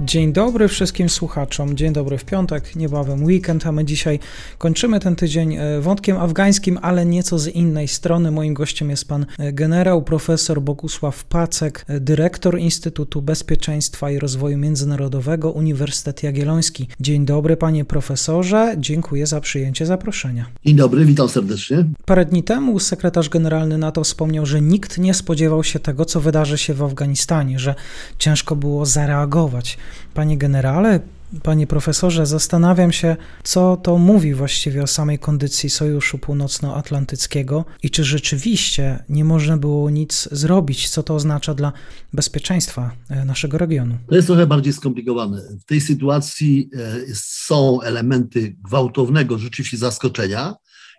Dzień dobry wszystkim słuchaczom. Dzień dobry w piątek, niebawem weekend, a my dzisiaj kończymy ten tydzień e, wątkiem afgańskim, ale nieco z innej strony. Moim gościem jest pan e, generał profesor Bogusław Pacek, e, dyrektor Instytutu Bezpieczeństwa i Rozwoju Międzynarodowego Uniwersytet Jagielloński. Dzień dobry panie profesorze, dziękuję za przyjęcie zaproszenia. Dzień dobry, witam serdecznie. Parę dni temu sekretarz generalny NATO wspomniał, że nikt nie spodziewał się tego, co wydarzy się w Afganistanie, że ciężko było zareagować. Panie generale, panie profesorze, zastanawiam się, co to mówi właściwie o samej kondycji Sojuszu Północnoatlantyckiego i czy rzeczywiście nie można było nic zrobić, co to oznacza dla bezpieczeństwa e, naszego regionu. To jest trochę bardziej skomplikowane. W tej sytuacji e, są elementy gwałtownego rzeczywiście zaskoczenia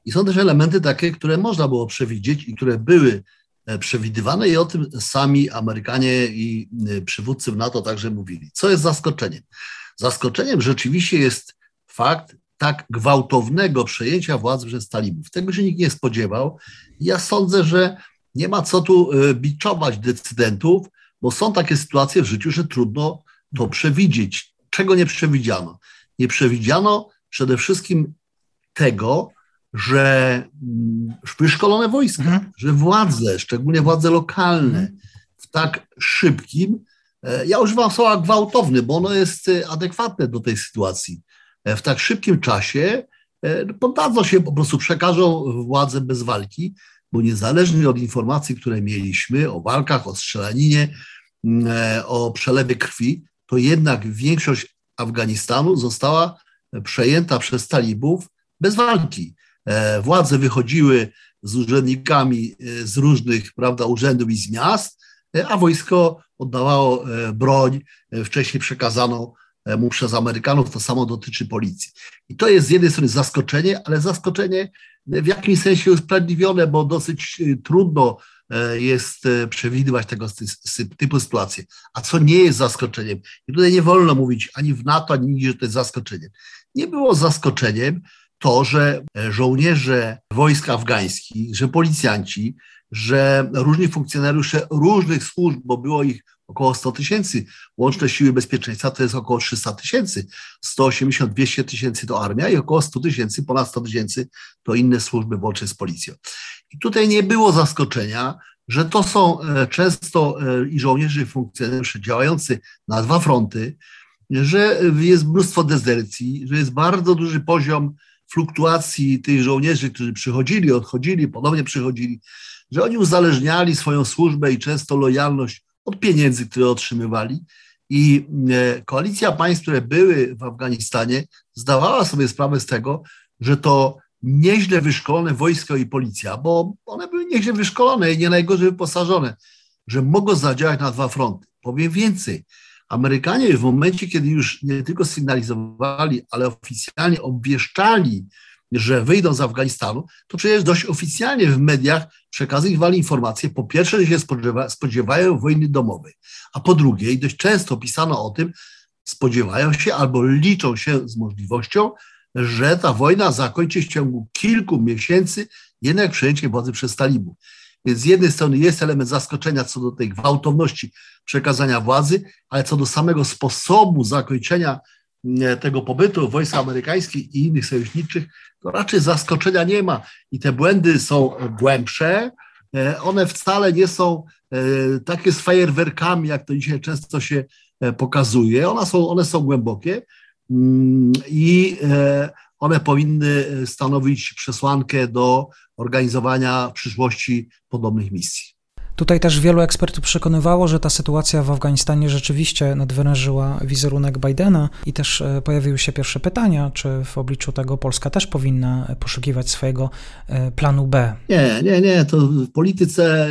i są też elementy takie, które można było przewidzieć i które były przewidywane i o tym sami Amerykanie i e, przywódcy w NATO także mówili. Co jest zaskoczeniem? Zaskoczeniem rzeczywiście jest fakt tak gwałtownego przejęcia władzy przez talibów. Tego się nikt nie spodziewał. Ja sądzę, że nie ma co tu e, biczować decydentów, bo są takie sytuacje w życiu, że trudno to przewidzieć. Czego nie przewidziano? Nie przewidziano przede wszystkim tego, że mm, wyszkolone wojska, mhm. że władze, szczególnie władze lokalne, w tak szybkim, e, ja używam słowa gwałtowny, bo ono jest e, adekwatne do tej sytuacji, e, w tak szybkim czasie poddadzą się, po prostu przekażą władzę bez walki, bo niezależnie od informacji, które mieliśmy o walkach, o strzelaninie, mm, o przelewie krwi, to jednak większość Afganistanu została przejęta przez talibów bez walki. E, władze wychodziły z urzędnikami e, z różnych prawda, urzędów i z miast, e, a wojsko oddawało broń wcześniej przekazaną mu przez Amerykanów, to samo dotyczy policji. I to jest z jednej strony zaskoczenie, ale zaskoczenie w jakimś sensie usprawiedliwione, bo dosyć trudno jest przewidywać tego typu sytuacje. A co nie jest zaskoczeniem? I tutaj nie wolno mówić ani w NATO, ani nigdzie, że to jest zaskoczeniem. Nie było zaskoczeniem, to, że żołnierze wojsk afgańskich, że policjanci, że różni funkcjonariusze różnych służb, bo było ich około 100 tysięcy, łączne siły bezpieczeństwa to jest około 300 tysięcy, 180-200 tysięcy to armia i około 100 tysięcy, ponad 100 tysięcy to inne służby łącznie z policją. I tutaj nie było zaskoczenia, że to są e, często e, i żołnierze, i funkcjonariusze działający na dwa fronty, że jest mnóstwo dezercji, że jest bardzo duży poziom fluktuacji tych żołnierzy, którzy przychodzili, odchodzili, ponownie przychodzili, że oni uzależniali swoją służbę i często lojalność od pieniędzy, które otrzymywali. I e, koalicja państw, które były w Afganistanie, zdawała sobie sprawę z tego, że to nieźle wyszkolone wojsko i policja, bo one były nieźle wyszkolone i nie najgorzej wyposażone, że mogą zadziałać na dwa fronty. Powiem więcej, Amerykanie w momencie, kiedy już nie tylko sygnalizowali, ale oficjalnie obwieszczali, że wyjdą z Afganistanu, to przecież dość oficjalnie w mediach przekazywali informacje, po pierwsze, że się spodziewa, spodziewają wojny domowej, a po drugie, i dość często pisano o tym, spodziewają się albo liczą się z możliwością, że ta wojna zakończy się w ciągu kilku miesięcy jednak przejęciem władzy przez talibów. Więc z jednej strony jest element zaskoczenia co do tej gwałtowności przekazania władzy, ale co do samego sposobu zakończenia mm, tego pobytu wojsk amerykańskich i innych sojuszniczych, to raczej zaskoczenia nie ma. I te błędy są głębsze. E, one wcale nie są e, takie z fajerwerkami, jak to dzisiaj często się e, pokazuje. One są, one są głębokie mm, i one powinny stanowić przesłankę do organizowania w przyszłości podobnych misji. Tutaj też wielu ekspertów przekonywało, że ta sytuacja w Afganistanie rzeczywiście nadwyrężyła wizerunek Bidena i też e, pojawiły się pierwsze pytania, czy w obliczu tego Polska też powinna poszukiwać swojego e, planu B. Nie, nie, nie, to w polityce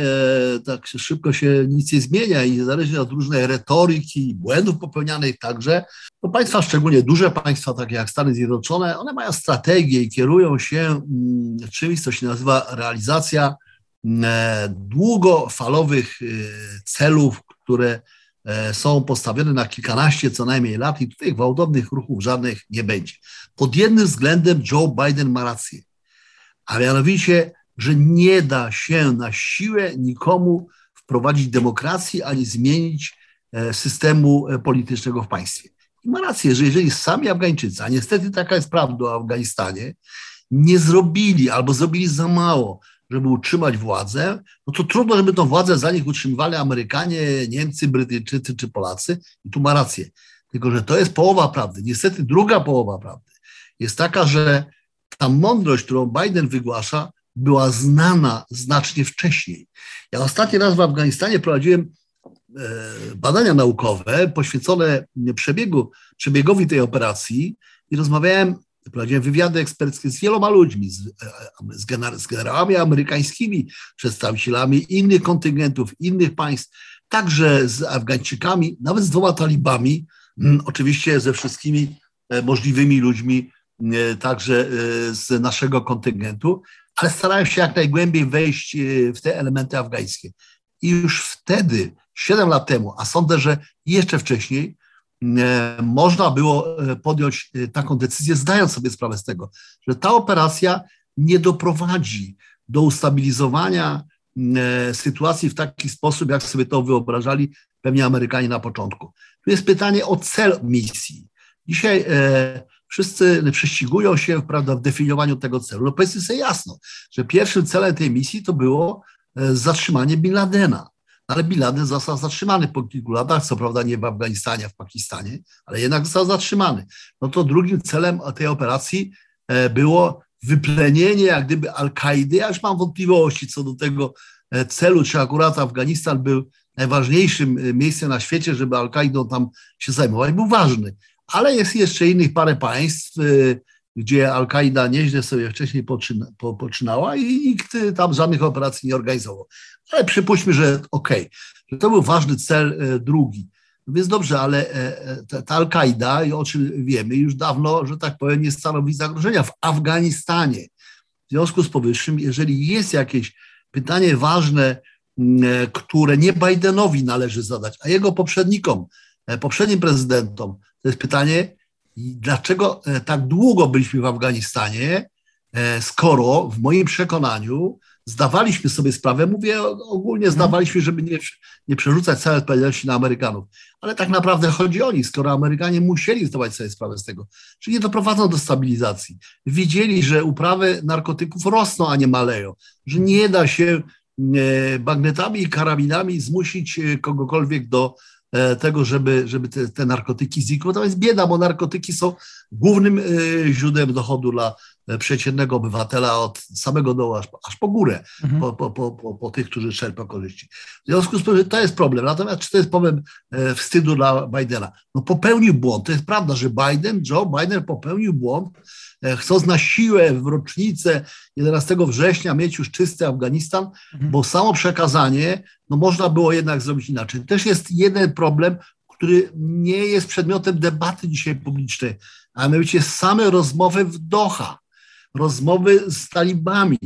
e, tak szybko się nic nie zmienia i niezależnie od różnej retoryki, błędów popełnianych także, to państwa, szczególnie duże państwa, takie jak Stany Zjednoczone, one mają strategię i kierują się mm, czymś, co się nazywa realizacja długofalowych e, celów, które e, są postawione na kilkanaście co najmniej lat i tutaj gwałtownych ruchów żadnych nie będzie. Pod jednym względem Joe Biden ma rację, a mianowicie, że nie da się na siłę nikomu wprowadzić demokracji ani zmienić systemu politycznego w państwie. I ma rację, że jeżeli sami Afgańczycy, a niestety taka jest prawda o Afganistanie, nie zrobili albo zrobili za mało, żeby utrzymać władzę, no to trudno, żeby tą władzę za nich utrzymywali Amerykanie, Niemcy, Brytyjczycy czy Polacy. I tu ma rację. Tylko, że to jest połowa prawdy. Niestety druga połowa prawdy jest taka, że ta mądrość, którą Biden wygłasza, była znana znacznie wcześniej. Ja ostatni raz w Afganistanie prowadziłem e, badania naukowe poświęcone przebiegu, przebiegowi tej operacji i rozmawiałem prowadziłem wywiady eksperckie z wieloma ludźmi, z, e, z, gener z generałami amerykańskimi, przedstawicielami innych kontyngentów, innych państw, także z Afgańczykami, nawet z dwoma talibami, oczywiście ze wszystkimi e, możliwymi ludźmi, e, także z naszego kontyngentu, ale starałem się jak najgłębiej wejść w te elementy afgańskie. I już wtedy, 7 lat temu, a sądzę, że jeszcze wcześniej, można było e, podjąć e, taką decyzję, zdając sobie sprawę z tego, że ta operacja nie doprowadzi do ustabilizowania sytuacji w taki sposób, jak sobie to wyobrażali pewnie Amerykanie na początku. Tu jest pytanie o cel misji. Dzisiaj wszyscy prześcigują się prawda, w definiowaniu tego celu. No powiedzmy sobie jasno, że pierwszym celem tej misji to było zatrzymanie Bin Ladena ale Bin Laden został zatrzymany po kilku latach, co prawda nie w Afganistanie, w Pakistanie, ale jednak został zatrzymany. No to drugim celem tej operacji e, było wyplenienie jak gdyby Al-Kaidy. Ja już mam wątpliwości co do tego e, celu, czy akurat Afganistan był najważniejszym e, miejscem na świecie, żeby Al-Kaidą tam się zajmować. Był ważny, ale jest jeszcze innych parę państw, gdzie Al-Kaida nieźle sobie wcześniej poczyna, po, poczynała i nikt tam żadnych operacji nie organizował. Ale przypuśćmy, że okej, okay, to był ważny cel e, drugi. No więc dobrze, ale e, e, ta, ta Al-Kaida, o czym wiemy, już dawno, że tak powiem, nie stanowi zagrożenia w Afganistanie. W związku z powyższym, jeżeli jest jakieś pytanie ważne, które nie Bidenowi należy zadać, a jego poprzednikom, poprzednim prezydentom, to jest pytanie, dlaczego tak długo byliśmy w Afganistanie, skoro w moim przekonaniu zdawaliśmy sobie sprawę, mówię ogólnie mhm. zdawaliśmy, żeby nie, nie przerzucać całej odpowiedzialności na Amerykanów, ale tak naprawdę chodzi o nich, skoro Amerykanie musieli zdawać sobie sprawę z tego, że nie doprowadzą do stabilizacji. Widzieli, że uprawy narkotyków rosną, a nie maleją, że nie da się e, bagnetami i karabinami zmusić e, kogokolwiek do e, tego, żeby, żeby te, te narkotyki znikły. To jest bieda, bo narkotyki są głównym źródłem dochodu dla E, przeciętnego obywatela od samego dołu aż, aż po górę, mhm. po, po, po, po, tych, którzy czerpią korzyści. W związku z tym to jest problem. Natomiast czy to jest problem e, wstydu dla Bidena? No popełnił błąd. To jest prawda, że Biden, Joe Biden popełnił błąd, e, chcąc na siłę w rocznicę 11 września mieć już czysty Afganistan, mhm. bo samo przekazanie, no można było jednak zrobić inaczej. Też jest jeden problem, który nie jest przedmiotem debaty dzisiaj publicznej, a mianowicie same rozmowy w Doha rozmowy z talibami.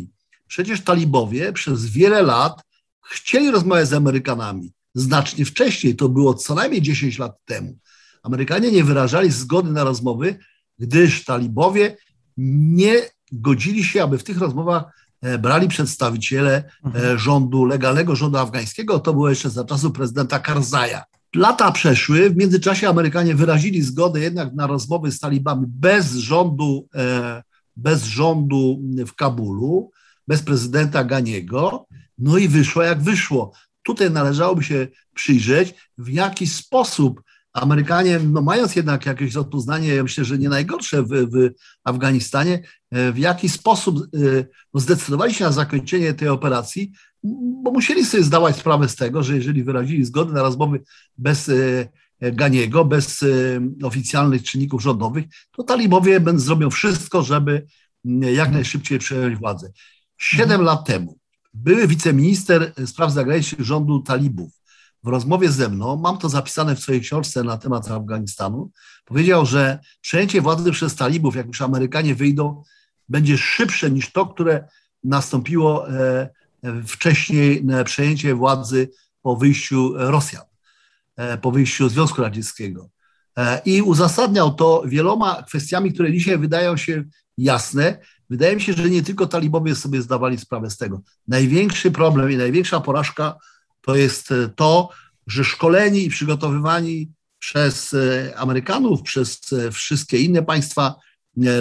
Przecież talibowie przez wiele lat chcieli rozmawiać z Amerykanami. Znacznie wcześniej, to było co najmniej 10 lat temu. Amerykanie nie wyrażali zgody na rozmowy, gdyż talibowie nie godzili się, aby w tych rozmowach e, brali przedstawiciele e, mhm. rządu, legalnego rządu afgańskiego. To było jeszcze za czasów prezydenta Karzaja. Lata przeszły, w międzyczasie Amerykanie wyrazili zgodę jednak na rozmowy z talibami bez rządu e, bez rządu w Kabulu, bez prezydenta Ganiego, no i wyszło jak wyszło. Tutaj należałoby się przyjrzeć, w jaki sposób Amerykanie, no mając jednak jakieś rozpoznanie, ja myślę, że nie najgorsze w, w Afganistanie, w jaki sposób e, no zdecydowali się na zakończenie tej operacji, bo musieli sobie zdawać sprawę z tego, że jeżeli wyrazili zgodę na rozmowy bez Ganiego, bez oficjalnych czynników rządowych, to talibowie zrobią wszystko, żeby jak najszybciej przejąć władzę. Siedem mhm. lat temu były wiceminister spraw zagranicznych rządu talibów w rozmowie ze mną, mam to zapisane w swojej książce na temat Afganistanu, powiedział, że przejęcie władzy przez talibów, jak już Amerykanie wyjdą, będzie szybsze niż to, które nastąpiło e, wcześniej przejęcie władzy po wyjściu Rosjan, e, po wyjściu Związku Radzieckiego. E, I uzasadniał to wieloma kwestiami, które dzisiaj wydają się jasne. Wydaje mi się, że nie tylko talibowie sobie zdawali sprawę z tego. Największy problem i największa porażka to jest e, to, że szkoleni i przygotowywani przez e, Amerykanów, przez e, wszystkie inne państwa,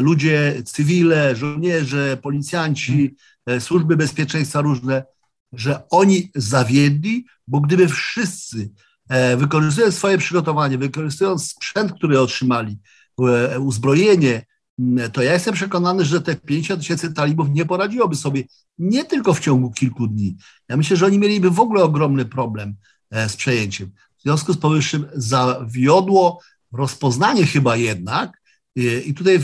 ludzie cywile, żołnierze, policjanci, służby bezpieczeństwa różne, że oni zawiedli, bo gdyby wszyscy wykorzystując swoje przygotowanie, wykorzystując sprzęt, który otrzymali, uzbrojenie, to ja jestem przekonany, że te 50 tysięcy talibów nie poradziłoby sobie nie tylko w ciągu kilku dni. Ja myślę, że oni mieliby w ogóle ogromny problem e, z przejęciem. W związku z powyższym zawiodło rozpoznanie chyba jednak, e, i tutaj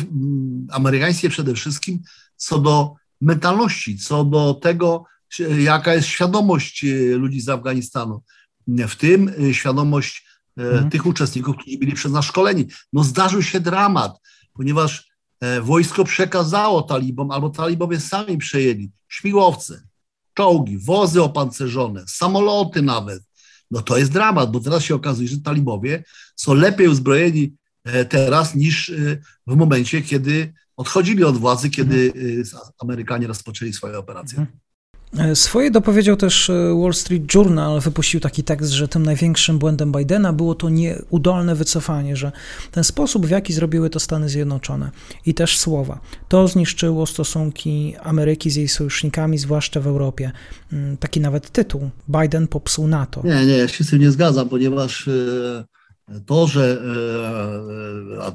amerykańskie przede wszystkim, co do mentalności, co do tego, jaka jest świadomość e, ludzi z Afganistanu, w tym świadomość mhm. tych uczestników, którzy byli przez nas szkoleni. No zdarzył się dramat, ponieważ E, wojsko przekazało talibom, albo talibowie sami przejęli śmigłowce, czołgi, wozy opancerzone, samoloty nawet. No to jest dramat, bo teraz się okazuje, że talibowie są lepiej uzbrojeni e, teraz niż e, w momencie, kiedy odchodzili od władzy, kiedy Amerykanie rozpoczęli swoje operacje. E, swoje dopowiedział też e, Wall Street Journal, wypuścił taki tekst, że tym największym błędem Bidena było to nieudolne wycofanie, że ten sposób, w jaki zrobiły to Stany Zjednoczone i też słowa, to zniszczyło stosunki Ameryki z jej sojusznikami, zwłaszcza w Europie. Mm, taki nawet tytuł, Biden popsuł NATO. Nie, nie, ja się z tym nie zgadzam, ponieważ e, to, że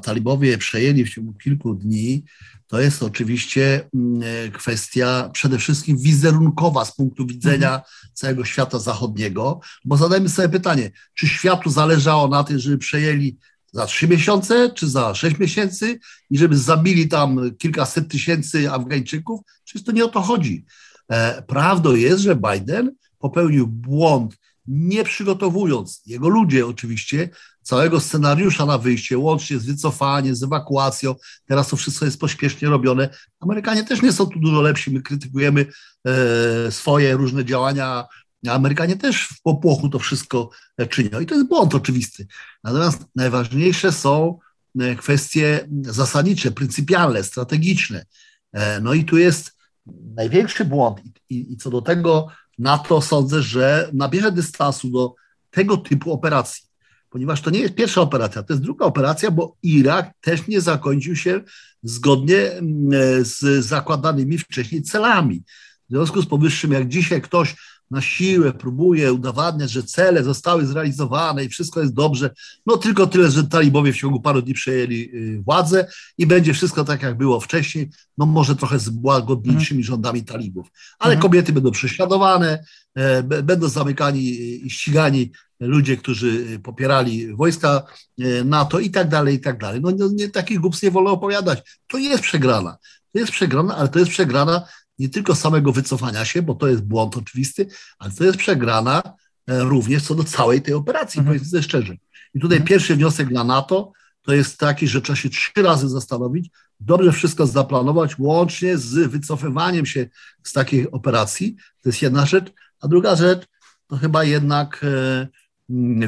talibowie przejęli w ciągu kilku dni, to jest oczywiście mm, e, kwestia przede wszystkim wizerunkowa z punktu widzenia mhm. całego świata zachodniego, bo zadajmy sobie pytanie, czy światu zależało na tym, żeby przejęli za trzy miesiące, czy za sześć miesięcy i żeby zabili tam kilkaset tysięcy Afgańczyków? Przecież to nie o to chodzi. E, prawdą jest, że Biden popełnił błąd, nie przygotowując, jego ludzie oczywiście, całego scenariusza na wyjście, łącznie z wycofaniem, z ewakuacją. Teraz to wszystko jest pośpiesznie robione. Amerykanie też nie są tu dużo lepsi. My krytykujemy e, swoje różne działania. Amerykanie też w popłochu to wszystko e, czynią i to jest błąd oczywisty. Natomiast najważniejsze są e, kwestie zasadnicze, pryncypialne, strategiczne. No i tu jest największy błąd i, i, i co do tego na to sądzę, że nabierze dystansu do tego typu operacji ponieważ to nie jest pierwsza operacja, to jest druga operacja, bo Irak też nie zakończył się zgodnie mm, z zakładanymi wcześniej celami. W związku z powyższym, jak dzisiaj ktoś na siłę próbuje udowadniać, że cele zostały zrealizowane i wszystko jest dobrze, no tylko tyle, że talibowie w ciągu paru dni przejęli y, władzę i będzie wszystko tak, jak było wcześniej, no może trochę z łagodniejszymi mhm. rządami talibów. Ale mhm. kobiety będą prześladowane, e, będą zamykani i ścigani ludzie, którzy popierali wojska e, NATO i tak dalej, i tak dalej. No nie, nie, takich głupstw nie wolno opowiadać. To jest przegrana. To jest przegrana, ale to jest przegrana nie tylko samego wycofania się, bo to jest błąd oczywisty, ale to jest przegrana e, również co do całej tej operacji, mhm. powiedzmy szczerze. I tutaj mhm. pierwszy wniosek dla NATO to jest taki, że trzeba się trzy razy zastanowić, dobrze wszystko zaplanować, łącznie z wycofywaniem się z takiej operacji. To jest jedna rzecz. A druga rzecz to chyba jednak e,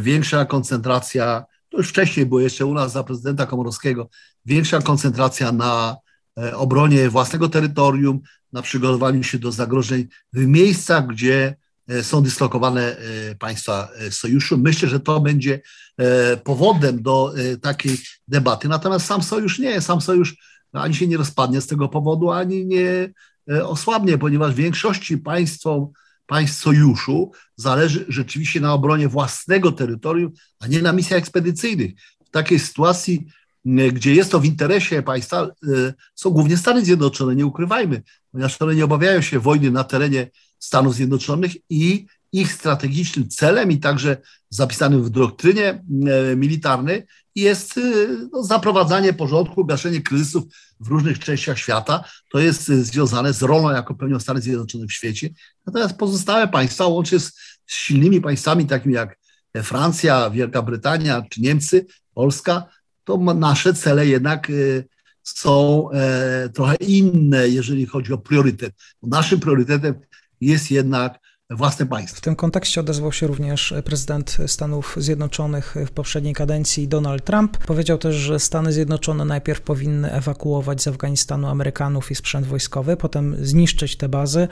większa koncentracja, to już wcześniej było jeszcze u nas za prezydenta Komorowskiego, większa koncentracja na e, obronie własnego terytorium, na przygotowaniu się do zagrożeń w miejscach, gdzie e, są dyslokowane e, państwa sojuszu. Myślę, że to będzie powodem do takiej debaty. Natomiast sam sojusz nie, sam sojusz ani się nie rozpadnie z tego powodu, ani nie osłabnie, ponieważ w większości państwom państw sojuszu zależy rzeczywiście na obronie własnego terytorium, a nie na misjach ekspedycyjnych. W takiej sytuacji, gdzie jest to w interesie państwa, są głównie Stany Zjednoczone, nie ukrywajmy, ponieważ one nie obawiają się wojny na terenie Stanów Zjednoczonych i ich strategicznym celem i także zapisanym w doktrynie e, militarnej jest e, no, zaprowadzanie porządku, gaszenie kryzysów w różnych częściach świata. To jest e, związane z rolą, jaką pełnią Stany Zjednoczone w świecie. Natomiast pozostałe państwa, łącznie z silnymi państwami takimi jak Francja, Wielka Brytania czy Niemcy, Polska, to nasze cele jednak są trochę inne, jeżeli chodzi o priorytet. Naszym priorytetem jest jednak własne państwo. W tym kontekście odezwał się również prezydent Stanów Zjednoczonych w poprzedniej kadencji Donald Trump. Powiedział też, że Stany Zjednoczone najpierw powinny ewakuować z Afganistanu Amerykanów i sprzęt wojskowy, potem zniszczyć te bazy.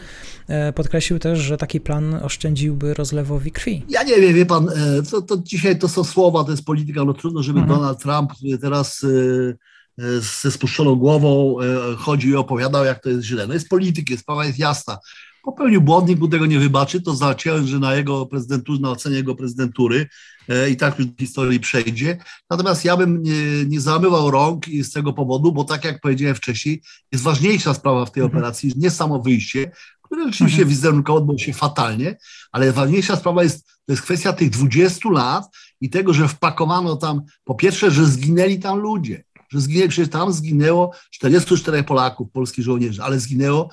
E, podkreślił też, że taki plan oszczędziłby rozlewowi krwi. Ja nie wiem, wie pan, e, to, to dzisiaj to są słowa, to jest polityka, no trudno, żeby mhm. Donald Trump teraz e, ze spuszczoną głową chodzi i opowiadał, jak to jest źle. No jest polityk, sprawa jest jasna popełnił błąd, nikt mu tego nie wybaczy, to że na jego prezydenturze, na ocenie jego prezydentury e, i tak już do historii przejdzie. Natomiast ja bym nie, nie załamywał rąk z tego powodu, bo tak jak powiedziałem wcześniej, jest ważniejsza sprawa w tej mhm. operacji, nie samo wyjście, które rzeczywiście mhm. wizerunkowo odbyło się fatalnie, ale ważniejsza sprawa jest, to jest kwestia tych 20 lat i tego, że wpakowano tam, po pierwsze, że zginęli tam ludzie, że zginęli, przecież tam zginęło 44 Polaków, polskich żołnierzy, ale zginęło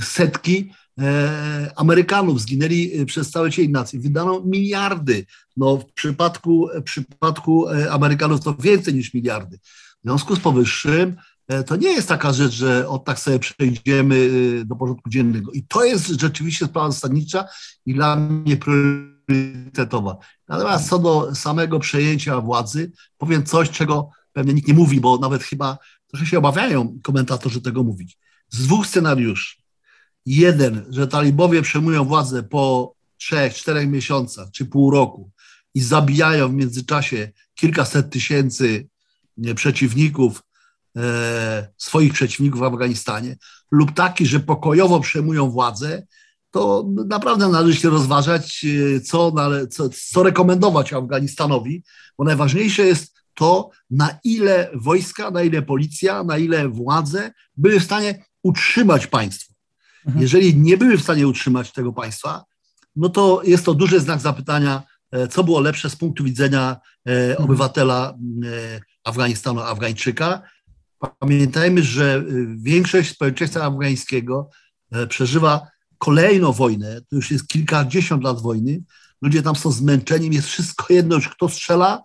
setki E, Amerykanów zginęli e, przez całe cień nacji. Wydano miliardy. No, w przypadku, w przypadku e, Amerykanów to więcej niż miliardy. W związku z powyższym to nie jest taka rzecz, że od tak sobie przejdziemy do porządku dziennego. I to jest rzeczywiście sprawa zasadnicza i dla mnie priorytetowa. Natomiast co do samego przejęcia władzy, powiem coś, czego pewnie nikt nie mówi, bo nawet chyba trochę się obawiają komentatorzy tego mówić. Z dwóch scenariuszy. Jeden, że talibowie przejmują władzę po trzech, czterech miesiącach czy pół roku i zabijają w międzyczasie kilkaset tysięcy przeciwników, e, swoich przeciwników w Afganistanie, lub taki, że pokojowo przejmują władzę, to naprawdę należy się rozważać, e, co, co, co rekomendować Afganistanowi, bo najważniejsze jest to, na ile wojska, na ile policja, na ile władze były w stanie utrzymać państwo. Mhm. Jeżeli nie były w stanie utrzymać tego państwa, no to jest to duży znak zapytania, e, co było lepsze z punktu widzenia e, mhm. obywatela e, Afganistanu, Afgańczyka. Pamiętajmy, że większość społeczeństwa afgańskiego przeżywa kolejną wojnę, to już jest kilkadziesiąt lat wojny, ludzie tam są zmęczeni, jest wszystko jedno, kto strzela,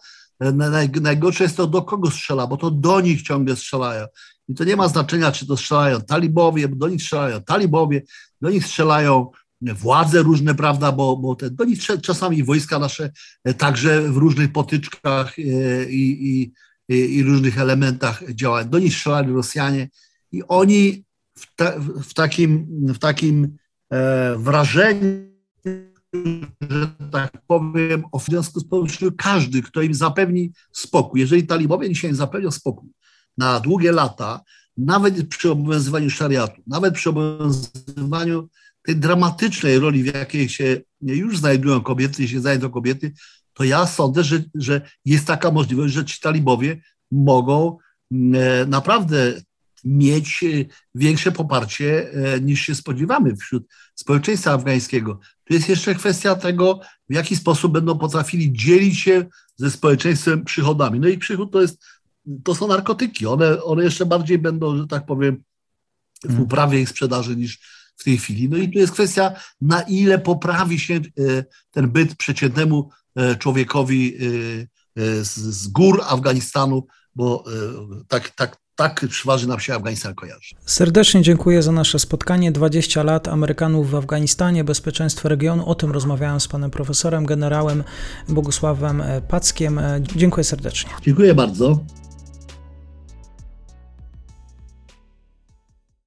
najgorsze jest to, do kogo strzela, bo to do nich ciągle strzelają. I to nie ma znaczenia, czy to strzelają talibowie, do nich strzelają talibowie, do nich strzelają władze różne, prawda, bo, bo te, do nich czasami wojska nasze e, także w różnych potyczkach e, i, i, i różnych elementach działają. Do nich strzelali Rosjanie i oni w, ta, w takim, w takim e, wrażeniu, że tak powiem, o związku z powyższym każdy, kto im zapewni spokój, jeżeli talibowie dzisiaj zapewnią spokój, na długie lata, nawet przy obowiązywaniu szariatu, nawet przy obowiązywaniu tej dramatycznej roli, w jakiej się już znajdują kobiety, się znajdą kobiety, to ja sądzę, że, że jest taka możliwość, że ci talibowie mogą e, naprawdę mieć większe poparcie e, niż się spodziewamy wśród społeczeństwa afgańskiego. To jest jeszcze kwestia tego, w jaki sposób będą potrafili dzielić się ze społeczeństwem przychodami. No i przychód to jest to są narkotyki. One, one jeszcze bardziej będą, że tak powiem, w hmm. uprawie ich sprzedaży niż w tej chwili. No i tu jest kwestia, na ile poprawi się e, ten byt przeciętnemu e, człowiekowi e, z, z gór Afganistanu, bo tak, tak, tak przeważnie nam się Afganistan kojarzy. Serdecznie dziękuję za nasze spotkanie. 20 lat Amerykanów w Afganistanie, bezpieczeństwo regionu. O tym rozmawiałem z panem profesorem, generałem Bogusławem Packiem. Dziękuję serdecznie. Dziękuję bardzo.